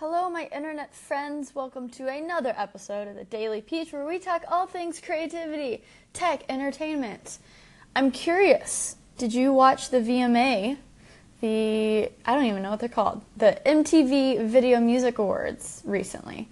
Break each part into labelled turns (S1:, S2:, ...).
S1: Hello, my internet friends. Welcome to another episode of the Daily Peach where we talk all things creativity, tech, entertainment. I'm curious, did you watch the VMA? The, I don't even know what they're called, the MTV Video Music Awards recently?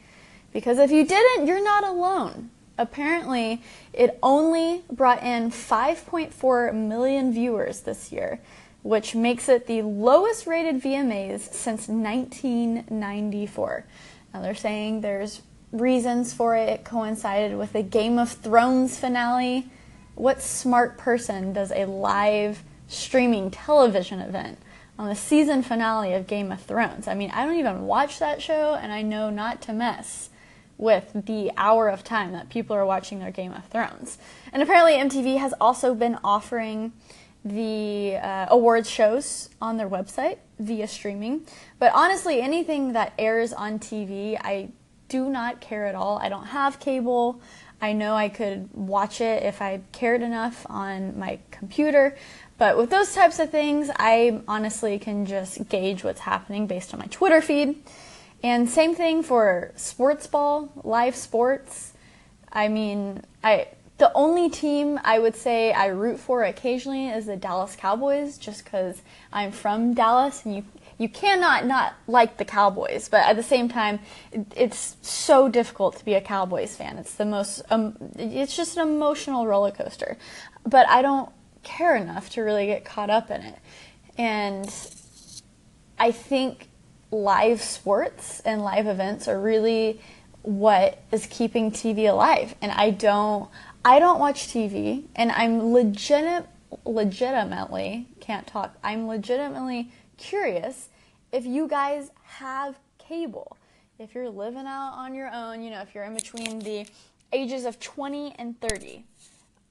S1: Because if you didn't, you're not alone. Apparently, it only brought in 5.4 million viewers this year which makes it the lowest rated VMAs since 1994. Now they're saying there's reasons for it. It coincided with the Game of Thrones finale. What smart person does a live streaming television event on the season finale of Game of Thrones? I mean, I don't even watch that show, and I know not to mess with the hour of time that people are watching their Game of Thrones. And apparently, MTV has also been offering the uh, awards shows on their website via streaming. But honestly, anything that airs on TV, I do not care at all. I don't have cable. I know I could watch it if I cared enough on my computer. But with those types of things, I honestly can just gauge what's happening based on my Twitter feed. And same thing for sports ball, live sports. I mean, I the only team I would say I root for occasionally is the Dallas Cowboys, just because I'm from Dallas and you you cannot not like the Cowboys, but at the same time, it's so difficult to be a Cowboys fan. It's the most um, it's just an emotional roller coaster. But I don't care enough to really get caught up in it, and I think live sports and live events are really what is keeping TV alive. And I don't I don't watch TV, and I'm legit, legitimately can't talk. I'm legitimately curious if you guys have cable. If you're living out on your own, you know, if you're in between the ages of 20 and 30,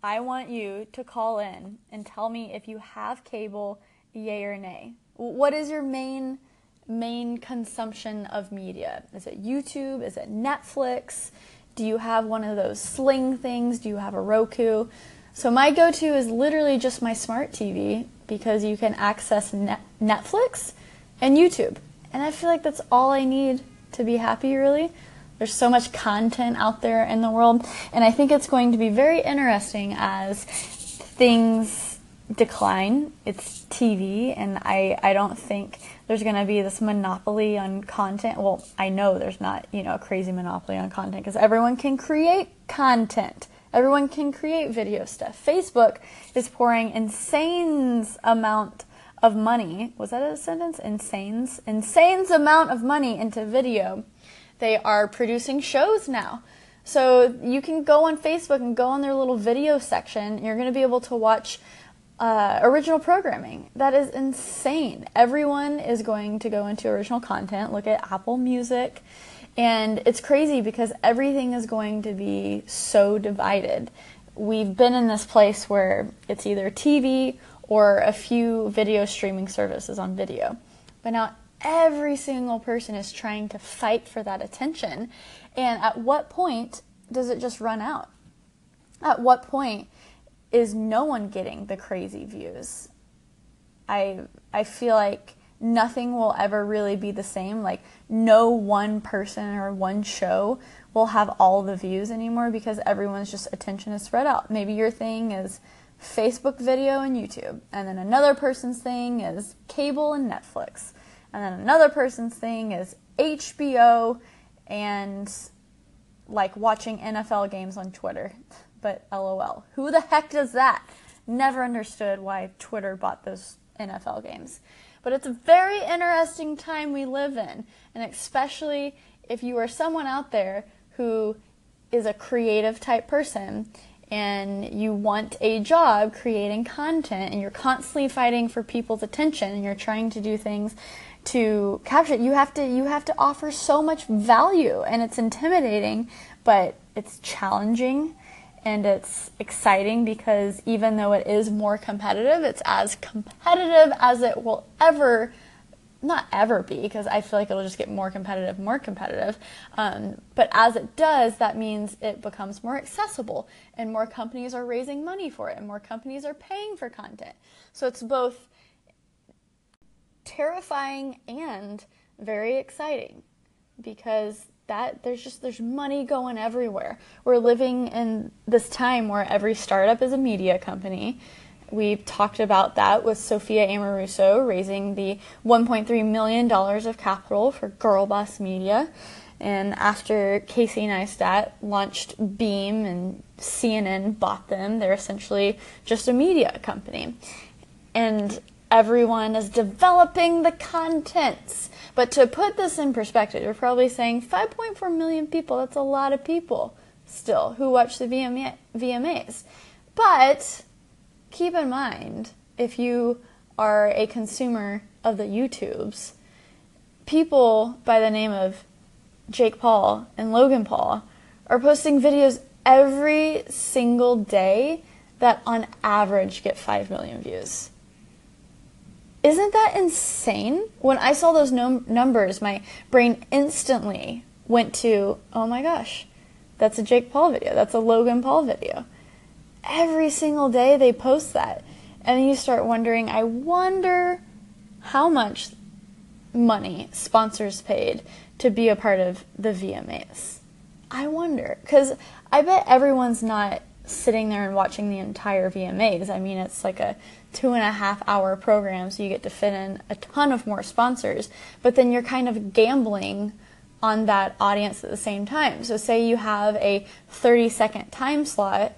S1: I want you to call in and tell me if you have cable, yay or nay. What is your main main consumption of media? Is it YouTube? Is it Netflix? Do you have one of those sling things? Do you have a Roku? So my go-to is literally just my smart TV because you can access net- Netflix and YouTube. And I feel like that's all I need to be happy really. There's so much content out there in the world and I think it's going to be very interesting as things decline. It's TV and I I don't think there's going to be this monopoly on content. Well, I know there's not, you know, a crazy monopoly on content because everyone can create content. Everyone can create video stuff. Facebook is pouring insane amount of money. Was that a sentence? Insanes? Insanes amount of money into video. They are producing shows now. So you can go on Facebook and go on their little video section. You're going to be able to watch uh, original programming. That is insane. Everyone is going to go into original content. Look at Apple Music. And it's crazy because everything is going to be so divided. We've been in this place where it's either TV or a few video streaming services on video. But now every single person is trying to fight for that attention. And at what point does it just run out? At what point is no one getting the crazy views. I I feel like nothing will ever really be the same. Like no one person or one show will have all the views anymore because everyone's just attention is spread out. Maybe your thing is Facebook video and YouTube, and then another person's thing is cable and Netflix, and then another person's thing is HBO and like watching NFL games on Twitter but lol. Who the heck does that? Never understood why Twitter bought those NFL games. But it's a very interesting time we live in, and especially if you are someone out there who is a creative type person and you want a job creating content and you're constantly fighting for people's attention and you're trying to do things to capture it you have to you have to offer so much value and it's intimidating but it's challenging and it's exciting because even though it is more competitive, it's as competitive as it will ever not ever be because I feel like it'll just get more competitive, more competitive. Um, but as it does, that means it becomes more accessible and more companies are raising money for it and more companies are paying for content. So it's both terrifying and very exciting. because that there's just there's money going everywhere. We're living in this time where every startup is a media company. We've talked about that with Sophia Amoruso raising the 1.3 million dollars of capital for Girlboss Media. And after Casey Neistat launched Beam and CNN bought them, they're essentially just a media company. And everyone is developing the contents. But to put this in perspective, you're probably saying 5.4 million people, that's a lot of people still who watch the VMA, VMAs. But keep in mind, if you are a consumer of the YouTubes, people by the name of Jake Paul and Logan Paul are posting videos every single day that on average get 5 million views. Isn't that insane? When I saw those num- numbers, my brain instantly went to, oh my gosh, that's a Jake Paul video, that's a Logan Paul video. Every single day they post that. And then you start wondering, I wonder how much money sponsors paid to be a part of the VMAs. I wonder, because I bet everyone's not sitting there and watching the entire VMAs. I mean, it's like a two and a half hour program, so you get to fit in a ton of more sponsors, but then you're kind of gambling on that audience at the same time. So, say you have a 30 second time slot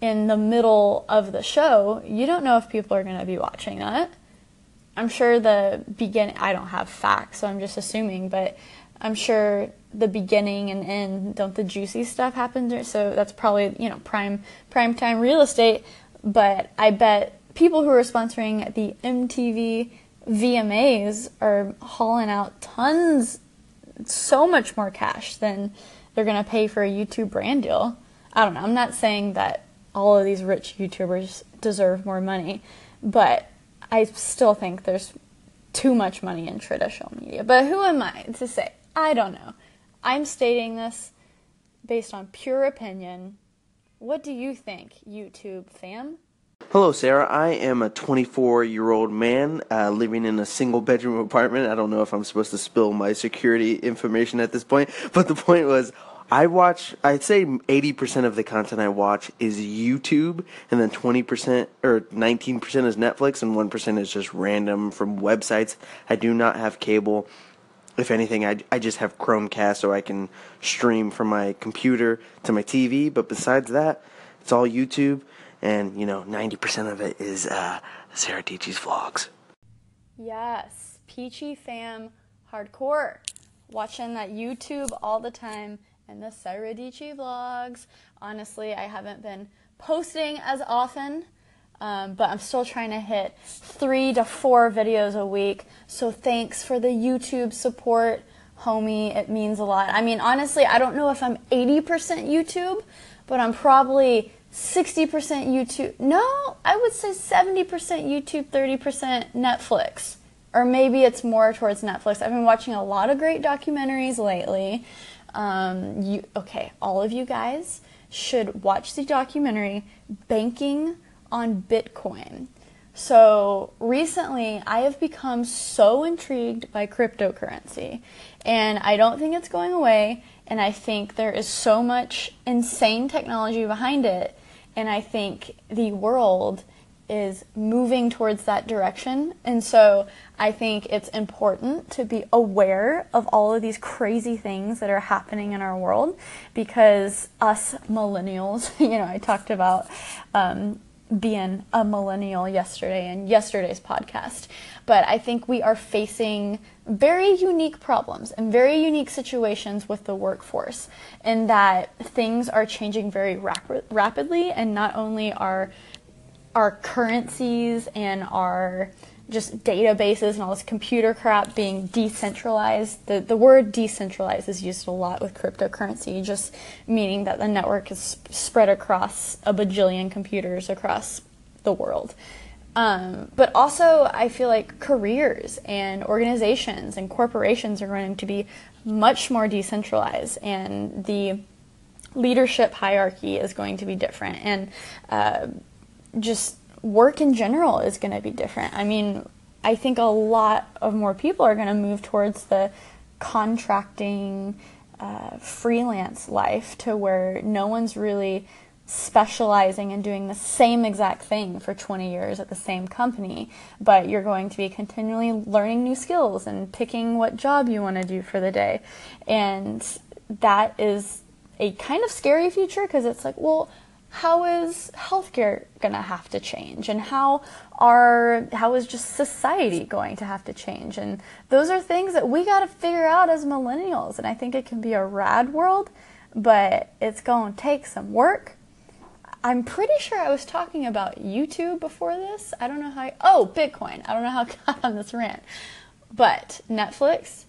S1: in the middle of the show, you don't know if people are going to be watching that. I'm sure the beginning, I don't have facts, so I'm just assuming, but I'm sure the beginning and end don't the juicy stuff happen there so that's probably you know prime prime time real estate. But i bet people who are sponsoring the mtv vmas are hauling out tons so much more cash than they're going to pay for a youtube brand deal. I don't know i'm not saying that all of these rich youtubers deserve more money but i still think there's too much money in traditional media. But who am i to say i don't know I'm stating this based on pure opinion. What do you think, YouTube fam?
S2: Hello, Sarah. I am a 24 year old man uh, living in a single bedroom apartment. I don't know if I'm supposed to spill my security information at this point, but the point was I watch, I'd say 80% of the content I watch is YouTube, and then 20% or 19% is Netflix, and 1% is just random from websites. I do not have cable if anything, I, I just have Chromecast so I can stream from my computer to my TV. But besides that, it's all YouTube, and you know, 90% of it is uh, Sarah Dietschy's vlogs.
S1: Yes, Peachy fam hardcore. Watching that YouTube all the time and the Sarah Dietschy vlogs. Honestly, I haven't been posting as often um, but I'm still trying to hit three to four videos a week. So thanks for the YouTube support, homie. It means a lot. I mean, honestly, I don't know if I'm 80% YouTube, but I'm probably 60% YouTube. No, I would say 70% YouTube, 30% Netflix. Or maybe it's more towards Netflix. I've been watching a lot of great documentaries lately. Um, you, okay, all of you guys should watch the documentary Banking on Bitcoin. So recently, I have become so intrigued by cryptocurrency, and I don't think it's going away. And I think there is so much insane technology behind it, and I think the world is moving towards that direction. And so I think it's important to be aware of all of these crazy things that are happening in our world because us millennials, you know, I talked about um, being a millennial yesterday in yesterday's podcast. But I think we are facing very unique problems and very unique situations with the workforce, in that things are changing very rap- rapidly, and not only are our currencies and our just databases and all this computer crap being decentralized. The, the word decentralized is used a lot with cryptocurrency, just meaning that the network is spread across a bajillion computers across the world. Um, but also, I feel like careers and organizations and corporations are going to be much more decentralized, and the leadership hierarchy is going to be different, and uh, just work in general is going to be different. I mean, I think a lot of more people are going to move towards the contracting uh, freelance life to where no one's really specializing and doing the same exact thing for 20 years at the same company, but you're going to be continually learning new skills and picking what job you want to do for the day. And that is a kind of scary future because it's like, well, how is healthcare going to have to change? And how are how is just society going to have to change? And those are things that we got to figure out as millennials. And i think it can be a rad world but it's going to take some work. I'm pretty sure i was talking about youtube before this. I don't know how I, oh bitcoin. I don't know how i got on this rant. But netflix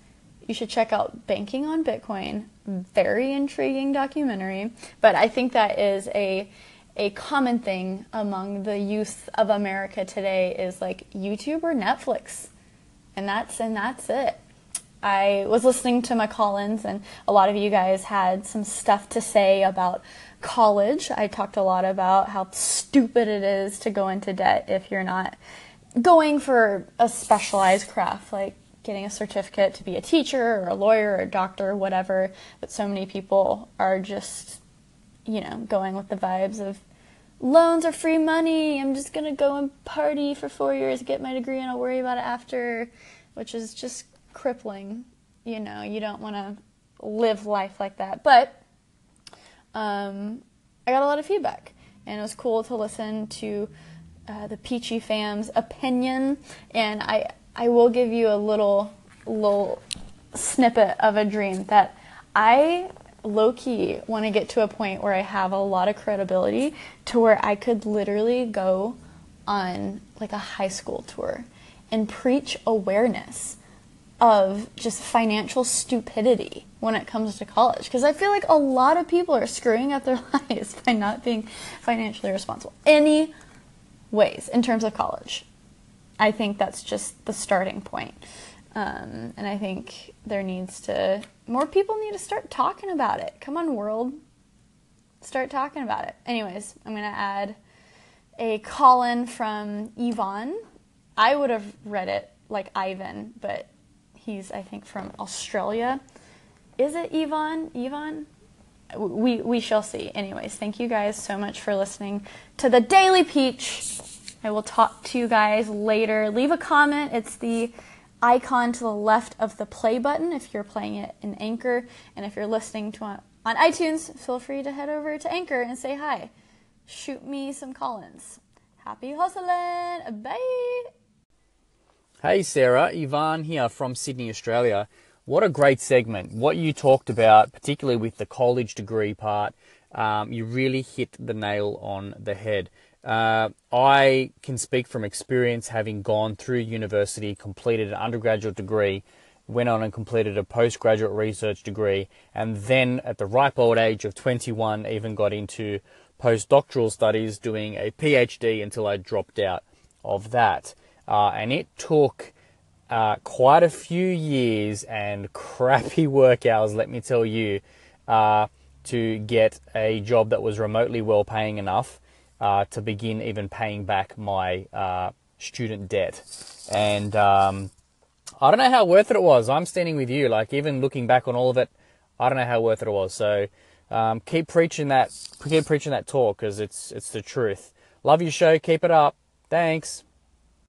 S1: you should check out banking on bitcoin very intriguing documentary. But I think that is a a common thing among the youth of America today is like YouTube or Netflix. And that's and that's it. I was listening to my call-ins and a lot of you guys had some stuff to say about college. I talked a lot about how stupid it is to go into debt if you're not going for a specialized craft like getting a certificate to be a teacher or a lawyer or a doctor or whatever, but so many people are just, you know, going with the vibes of loans are free money. I'm just going to go and party for four years, get my degree, and I'll worry about it after, which is just crippling. You know, you don't want to live life like that. But um, I got a lot of feedback, and it was cool to listen to uh, the Peachy fam's opinion. And I, I will give you a little little snippet of a dream that I low key want to get to a point where I have a lot of credibility to where I could literally go on like a high school tour and preach awareness of just financial stupidity when it comes to college. Because I feel like a lot of people are screwing up their lives by not being financially responsible. Any ways in terms of college I think that's just the starting point. Um, and I think there needs to, more people need to start talking about it. Come on, world. Start talking about it. Anyways, I'm going to add a call in from Yvonne. I would have read it like Ivan, but he's, I think, from Australia. Is it Yvonne? Yvonne? We, we shall see. Anyways, thank you guys so much for listening to the Daily Peach. I will talk to you guys later. Leave a comment. It's the icon to the left of the play button if you're playing it in Anchor. And if you're listening to it on iTunes, feel free to head over to Anchor and say hi. Shoot me some call-ins. Happy hustling. Bye.
S3: Hey Sarah, Ivan here from Sydney, Australia. What a great segment. What you talked about, particularly with the college degree part, um, you really hit the nail on the head. Uh, I can speak from experience having gone through university, completed an undergraduate degree, went on and completed a postgraduate research degree, and then at the ripe old age of 21, even got into postdoctoral studies doing a PhD until I dropped out of that. Uh, and it took uh, quite a few years and crappy work hours, let me tell you, uh, to get a job that was remotely well paying enough uh, to begin even paying back my uh, student debt. And um, I don't know how worth it it was. I'm standing with you. Like even looking back on all of it, I don't know how worth it it was. So um, keep preaching that, keep preaching that talk because it's it's the truth. Love your show. Keep it up. Thanks.